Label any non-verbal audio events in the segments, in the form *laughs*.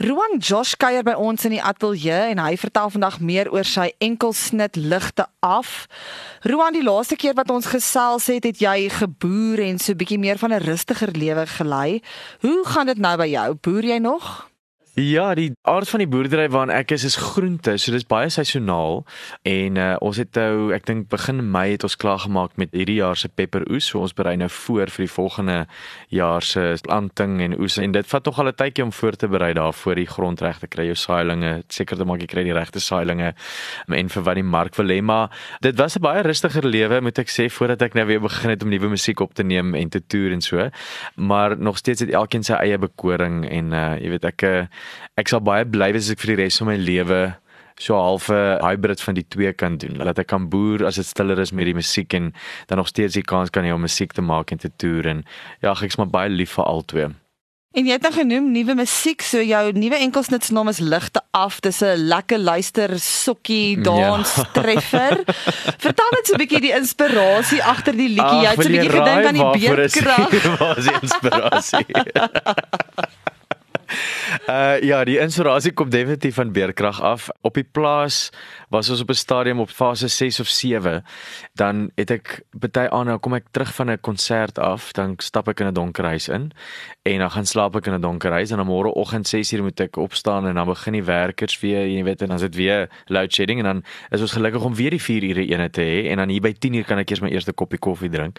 Roan Josh kuier by ons in die ateljee en hy vertel vandag meer oor sy enkelsnit ligte af. Roan, die laaste keer wat ons gesels het, het jy geboer en so 'n bietjie meer van 'n rustiger lewe gelei. Hoe gaan dit nou by jou? Boer jy nog? Ja, die aard van die boerdery waarin ek is is groente, so dis baie seisoonaal en uh, ons het nou ek dink begin Mei het ons klaar gemaak met hierdie jaar se peperoes, so ons berei nou voor vir die volgende jaar se planting en oes. En dit vat nog al 'n tydjie om voor te berei daarvoor die grond reg te kry, jou saailinge, seker te maak jy kry die regte saailinge en vir wat die mark wil hê, maar dit was 'n baie rustiger lewe moet ek sê voordat ek nou weer begin het om nuwe musiek op te neem en te toer en so. Maar nog steeds het elkeen sy eie bekoring en uh, jy weet ek uh, ek sal baie bly wees as ek vir die res van my lewe so half 'n hybrid van die twee kan doen. Laat ek kan boer as dit stiller is met die musiek en dan nog steeds die kans kan hê om musiek te maak en te toer en ja, ek's maar baie lief vir albei. En jy het nou genoem nuwe musiek, so jou nuwe enkelsnitsnaam is Ligte af. Dis 'n lekker luister sokkie ja. dans ja. treffer. *laughs* Vertel net so 'n bietjie die inspirasie agter die liedjie. Jy het so 'n bietjie gedink aan die beerdkrag. *laughs* Waar is die inspirasie? *laughs* Uh ja, die inspirasie kom definitief van beerkrag af. Op die plaas was ons op 'n stadium op fase 6 of 7. Dan het ek baie aan nou kom ek terug van 'n konsert af, dan stap ek in 'n donker huis in en dan gaan slaap ek in 'n donker huis en dan môreoggend 6uur moet ek opstaan en dan begin die werkers weer, jy weet, en dan is dit weer load shedding en dan is ons gelukkig om weer die 4 ure ene te hê en dan hier by 10uur kan ek eers my eerste koppie koffie drink.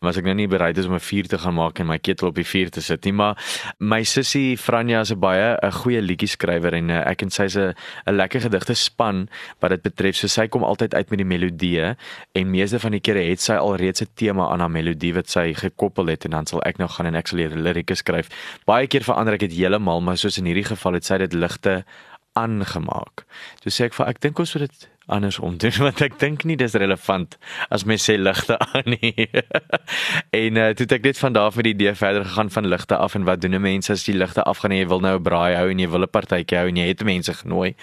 Maar as ek nou nie bereid is om 'n vuur te gaan maak en my ketel op die vuur te sit nie, maar my sussie Franja is 'n baie 'n goeie liedjie skrywer en uh, ek en sy is 'n 'n lekker gedigte span wat dit betref. So sy kom altyd uit met die melodieë en meeste van die kere het sy alreeds 'n tema aan haar melodie wat sy gekoppel het en dan sal ek nou gaan en ek sal die lirieke skryf. Baie keer verander ek dit heeltemal, maar soos in hierdie geval het sy dit ligte aangemaak. So sê ek vir ek dink ons moet dit andersom doen *laughs* want ek dink nie dis relevant as mens sê ligte aan nie. *laughs* en uh, toe het ek net van daar met die idee verder gegaan van ligte af en wat doen mense as die ligte afgaan en jy wil nou 'n braai hou en jy wil 'n partytjie hou en jy het mense genooi.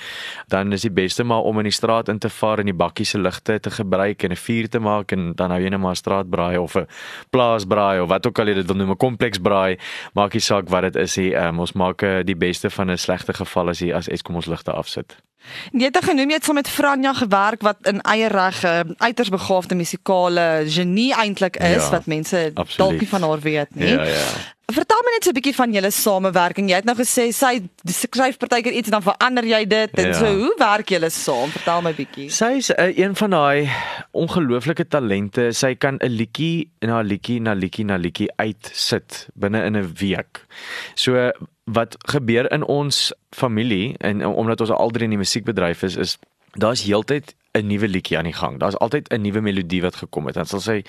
Dan is die beste maar om in die straat in te vaar en die bakkie se ligte te gebruik en 'n vuur te maak en dan hou jy net maar 'n straatbraai of 'n plaasbraai of wat ook al jy dit wil noem 'n kompleks braai. Maak nie saak wat dit is nie. Um, ons maak uh, die beste van 'n slegte geval as jy as Eskom ons ligte afsit. Jy het genoem jy het saam met Franja gewerk wat in eie reg 'n uh, uiters begaafde musikale genie eintlik is ja, wat mense dalk nie van haar weet nie. Ja ja. Vertel my net so 'n bietjie van julle samewerking. Jy het nou gesê sy skryf partykeer iets en dan verander jy dit en ja. so hoe werk julle saam? Vertel my bietjie. Sy is uh, een van daai ongelooflike talente. Sy kan 'n liedjie na liedjie na liedjie na liedjie uitsit binne in 'n week. So wat gebeur in ons familie en omdat ons al drie in die musiekbedryf is is daar's heeltyd 'n nuwe liedjie aan die gang. Daar's altyd 'n nuwe melodie wat gekom het. Dan sal sy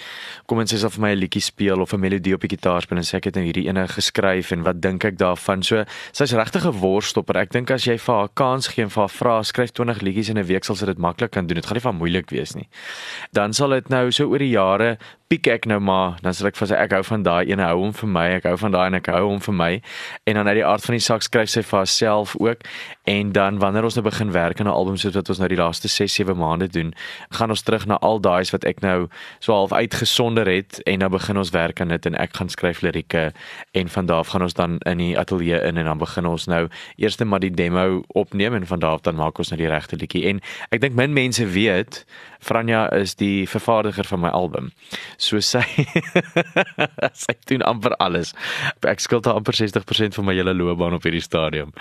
kom en sê sy sal vir my 'n liedjie speel of 'n melodie op die gitaar speel en sê ek het nou hierdie ene geskryf en wat dink ek daarvan? So sy's regtig 'n worstopper. Ek dink as jy vir haar kans gee en vir haar vra skryf 20 liedjies in 'n week sal sy dit maklik kan doen. Dit gaan nie van moeilik wees nie. Dan sal dit nou so oor die jare piek ek nou maar, dan sê ek vir sy ek hou van daai ene hou hom vir my, ek hou van daai en ek hou hom vir my. En dan uit die aard van die saak skryf sy vir haarself ook en dan wanneer ons nou begin werk aan 'n album soos wat ons nou die laaste 6, 7 maande doen, gaan ons terug na al daai wat ek nou so half uitgesonder het en dan begin ons werk aan dit en ek gaan skryf lirieke en van daar af gaan ons dan in die ateljee in en dan begin ons nou eers net maar die demo opneem en van daar af dan maak ons nou die regte liedjie. En ek dink min mense weet Franja is die vervaardiger van my album so sy *laughs* sy doen amper alles. Ek skuld haar amper 60% van my hele loopbaan op hierdie stadium.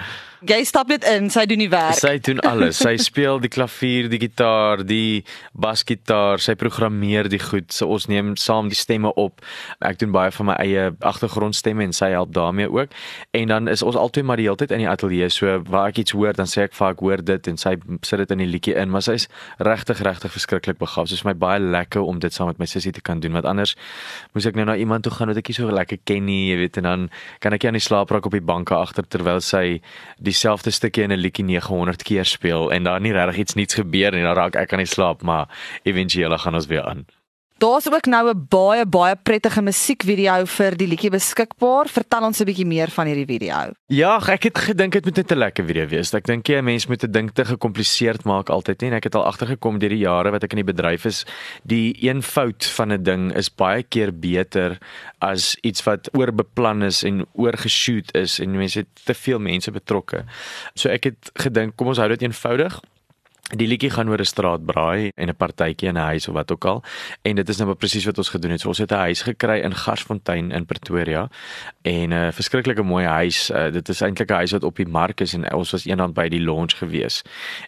Jy stap net in, sy doen die werk. Sy doen alles. Sy *laughs* speel die klavier, die gitaar, die basgitaar, sy programmeer die goed. So ons neem saam die stemme op. Ek doen baie van my eie agtergrondstemme en sy help daarmee ook. En dan is ons altyd maar die hele tyd in die ateljee. So waar ek iets hoor, dan sê ek vir ek hoor dit en sy sit dit in die liedjie in, maar sy is regtig regtig verskriklik begaafd. Dit is my baie lekker om dit saam met my sussie te kan doen want anders moes ek nou na iemand toe gaan wat ek nie so lekker ken nie, jy weet, en dan kan ek nie aan die slaap raak op die banke agter terwyl sy dieselfde stukkie in 'n liedjie 900 keer speel en daar nie regtig iets niets gebeur nie, dan raak ek aan die slaap, maar éventueel gaan ons weer aan. Daar's ook nou 'n baie baie prettige musiekvideo vir die liedjie beskikbaar. Vertel ons 'n bietjie meer van hierdie video. Ja, ek het gedink dit moet net 'n lekker video wees. Ek dink jy 'n mens moet 'n ding te gekompliseerd maak altyd nie. En ek het al agtergekom deur die jare wat ek in die bedryf is, die eenvoud van 'n ding is baie keer beter as iets wat oorbeplan is en oorgeshoot is en mense het te veel mense betrokke. So ek het gedink kom ons hou dit eenvoudig. Die liedjie gaan oor 'n straatbraai en 'n partytjie in 'n huis of wat ook al. En dit is nou presies wat ons gedoen het. So ons het 'n huis gekry in Garsfontein in Pretoria en 'n uh, verskriklike mooi huis. Uh, dit is eintlik 'n huis wat op die mark is en ons was eendag by die launch gewees.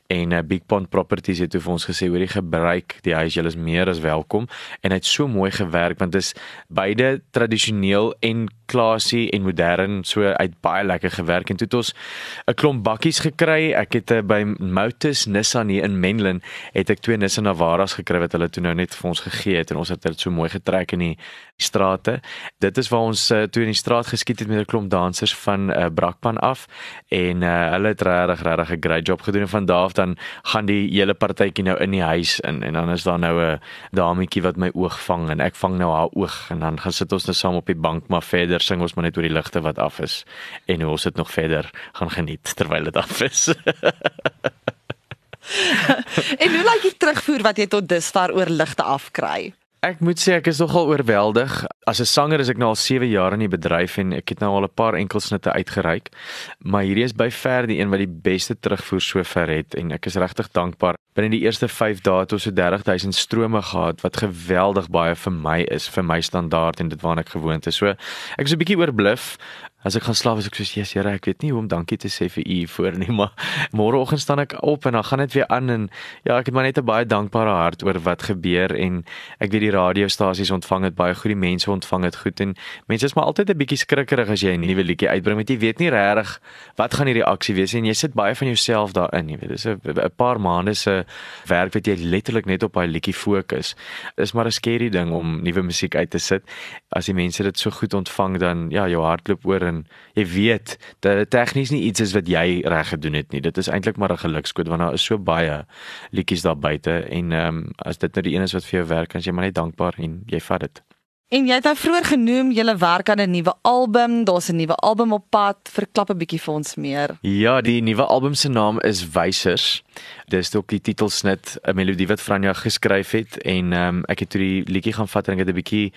En uh, Big Pond Properties het vir ons gesê hoor jy gebruik die huis, jy is meer as welkom. En hy het so mooi gewerk want dit is beide tradisioneel en klasie en modern so uit baie lekker gewerk en toe het ons 'n klomp bakkies gekry. Ek het uh, by Motus Nissan hier in Menlyn het ek twee Nissan Navaras gekry wat hulle toe nou net vir ons gegee het en ons het dit so mooi getrek in die strate. Dit is waar ons uh, toe in die straat geskiet het met 'n klomp dansers van uh, Brakpan af en uh, hulle het regtig regtig 'n great job gedoen en van daar af dan gaan die hele partytjie nou in die huis in en dan is daar nou 'n dametjie wat my oog vang en ek vang nou haar oog en dan gaan sit ons nou saam op die bank maar verder sing ons maar net oor die ligte wat af is en hoe ons dit nog verder gaan geniet terwyl dit af is. *laughs* en hoe lyk die terugvoer wat jy tot dusver oor ligte afkry? Ek moet sê ek is nogal oorweldig. As 'n sanger is ek nou al 7 jaar in die bedryf en ek het nou al 'n paar enkelsnitte uitgereik, maar hierdie is by ver die een wat die beste terugvoer sover het en ek is regtig dankbaar. Binne die eerste 5 dae het ons so 30000 strome gehad wat geweldig baie vir my is, vir my standaard en dit waarna ek gewoond is. So ek is 'n bietjie oorbluf. As ek gaan slaap as ek sê Jesus Here, ek weet nie hoe om dankie te sê vir u voor nie, *laughs* maar môreoggend staan ek op en dan gaan dit weer aan en ja, ek het maar net 'n baie dankbare hart oor wat gebeur en ek weet die radiostasies ontvang dit baie goed, die mense ontvang dit goed en mense is maar altyd 'n bietjie skrikkerig as jy 'n nuwe liedjie uitbring want jy weet nie regtig wat gaan die reaksie wees en jy sit baie van jouself daarin, jy weet. Dis 'n paar maande se werk wat jy letterlik net op daai liedjie fokus. Dis maar 'n skerry ding om nuwe musiek uit te sit. As die mense dit so goed ontvang dan ja, jou hart loop oor en jy weet dat dit tegnies nie iets is wat jy reg gedoen het nie. Dit is eintlik maar 'n gelukskoot want daar is so baie liedjies daar buite en ehm um, as dit nou die een is wat vir jou werk, dan jy maar net dankbaar en jy vat dit. En jy het nou vroeër genoem jy werk aan 'n nuwe album, daar's 'n nuwe album op pad. Verklap 'n bietjie vir ons meer. Ja, die nuwe album se naam is Wysers. Dis ook die titelsnit, 'n melodie wat Franja geskryf het en ehm um, ek het toe die liedjie gaan vat en ek het 'n bietjie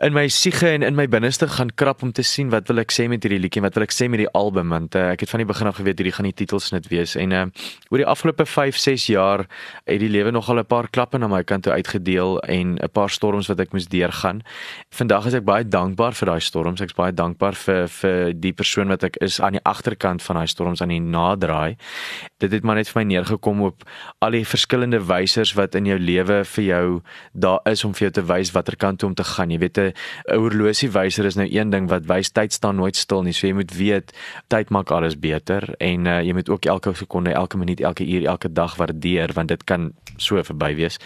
in my siege en in my binneste gaan krap om te sien wat wil ek sê met hierdie liedjie, wat wil ek sê met die album want uh, ek het van die begin af geweet hierdie gaan die titelsnit wees en ehm uh, oor die afgelope 5, 6 jaar het die lewe nogal 'n paar klappe na my kant toe uitgedeel en 'n paar storms wat ek moes deurgaan. Vandag is ek baie dankbaar vir daai storms. Ek's baie dankbaar vir vir die persoon wat ek is aan die agterkant van daai storms aan die naderdraai. Dit het maar net vir my neergekom op al die verskillende wysers wat in jou lewe vir jou daar is om vir jou te wys watter kant toe om te gaan. Jy weet 'n horlosie wyser is nou een ding wat wys tyd staan nooit stil nie. So jy moet weet tyd maak alles beter en uh, jy moet ook elke sekonde, elke minuut, elke uur, elke dag waardeer want dit kan so verby wees.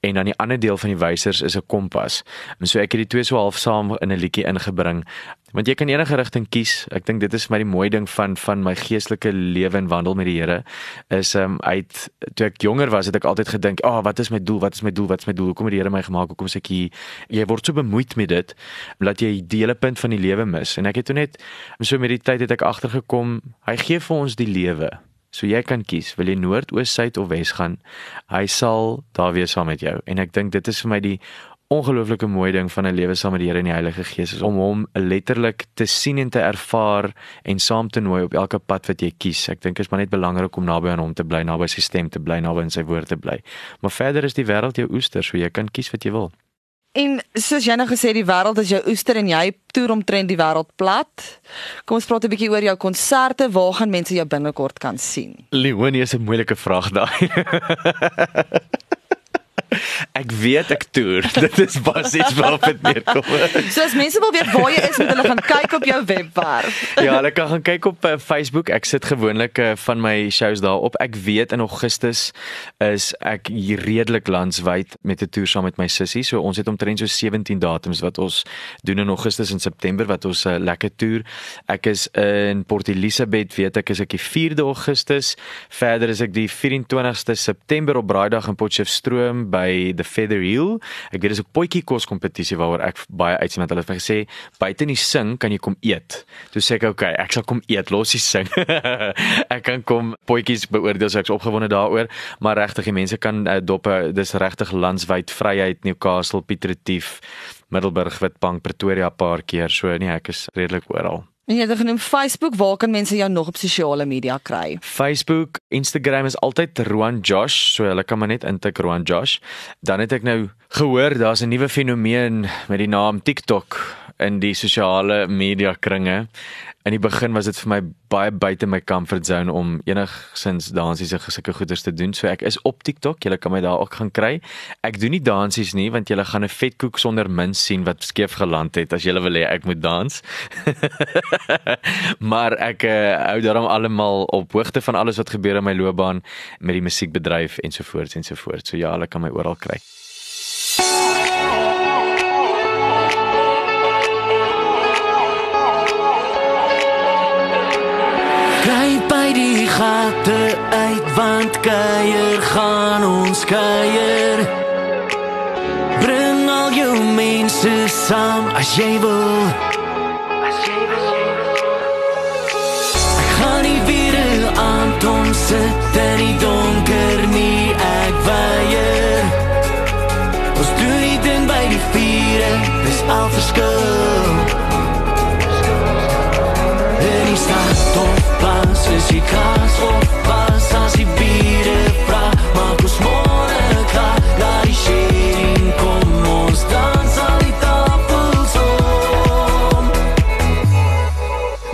En dan die ander deel van die wysers is 'n kompas. En so ek het die twee so half saam in 'n liedjie ingebring. Want jy kan enige rigting kies. Ek dink dit is my die mooi ding van van my geestelike lewe en wandel met die Here is um uit toe ek jonger was het ek altyd gedink, "Ag, oh, wat is my doel? Wat is my doel? Wat is my doel? Hoekom het die Here my gemaak? Hoekom is ek hier?" Jy word so bemoeid met dit dat jy die hele punt van die lewe mis. En ek het toe net so met die tyd het ek agtergekom, hy gee vir ons die lewe. So jy kan kies, wil jy noord, oos, suid of wes gaan? Hy sal daar wees saam met jou. En ek dink dit is vir my die ongelooflike mooi ding van 'n lewe saam met die Here en die Heilige Gees is om hom letterlik te sien en te ervaar en saam te nooi op elke pad wat jy kies. Ek dink dit is maar net belangrik om naby aan hom te bly, naby sy stem te bly, naby aan sy woord te bly. Maar verder is die wêreld jou oester, so jy kan kies wat jy wil. En soos jy nou gesê die wêreld is jou oester en jy toer omtrent die wêreld plat. Kom ons praat 'n bietjie oor jou konserte. Waar gaan mense jou binnekort kan sien? Leonie is 'n moeilike vraag daai. *laughs* Ek weet ek toer. *laughs* Dit is basies waarop dit neerkom. *laughs* So as mense wil weet waar jy is, moet hulle gaan kyk op jou webwerf. *laughs* Ja, hulle kan gaan kyk op uh, Facebook. Ek sit gewoonlik uh, van my shows daarop. Ek weet in Augustus is ek redelik landwyd met 'n toer saam met my sussie. So ons het omtrent so 17 datums wat ons doen in Augustus en September wat ons 'n uh, lekker toer. Ek is in Port Elizabeth, weet ek is ek die 4de Augustus. Verder is ek die 24ste September op Braaidag in Potchefstroom by kompetisie, the Feather Heel. Ek weet dis 'n potjie kos kompetisie waaroor ek baie uitsien want hulle het vir gesê buite in die sing kan jy kom eet. Toe sê ek okay, ek sal kom eet, los die sing. *laughs* ek kan kom potjies beoordeel, so ek's opgewonde daaroor, maar regtig die mense kan uh, dop dis regtig landwyd vryheid Newcastle Piet Retief Middelburg Witbank Pretoria 'n paar keer so nee ek is redelik oral En jy het genoem Facebook, waar kan mense jou nog op sosiale media kry? Facebook, Instagram is altyd Roan Josh, so hulle kan maar net intik Roan Josh. Dan het ek nou gehoor daar's 'n nuwe fenomeen met die naam TikTok in die sosiale media kringe in die begin was dit vir my baie buite my comfort zone om enigsins dansies en sulke goeders te doen. So ek is op TikTok. Jy kan my daar ook gaan kry. Ek doen nie dansies nie want jy gaan 'n vetkoek sonder min sien wat skeef geland het as jy wil hê ek moet dans. *laughs* maar ek uh, hou daarom almal op hoogte van alles wat gebeur in my loopbaan met die musiekbedryf ensovoorts ensovoorts. So ja, hulle kan my oral kry. gate uit want kuier gaan ons kuier. Bring al jou mense saam as jy wil. As jy wil. Ek gaan nie weer aan hom sit in die donker is die kans vol Pas as die biere vra Maak ons morgen klaar Laat die sharing kom Ons dans aan die tafels om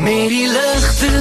Met die lichte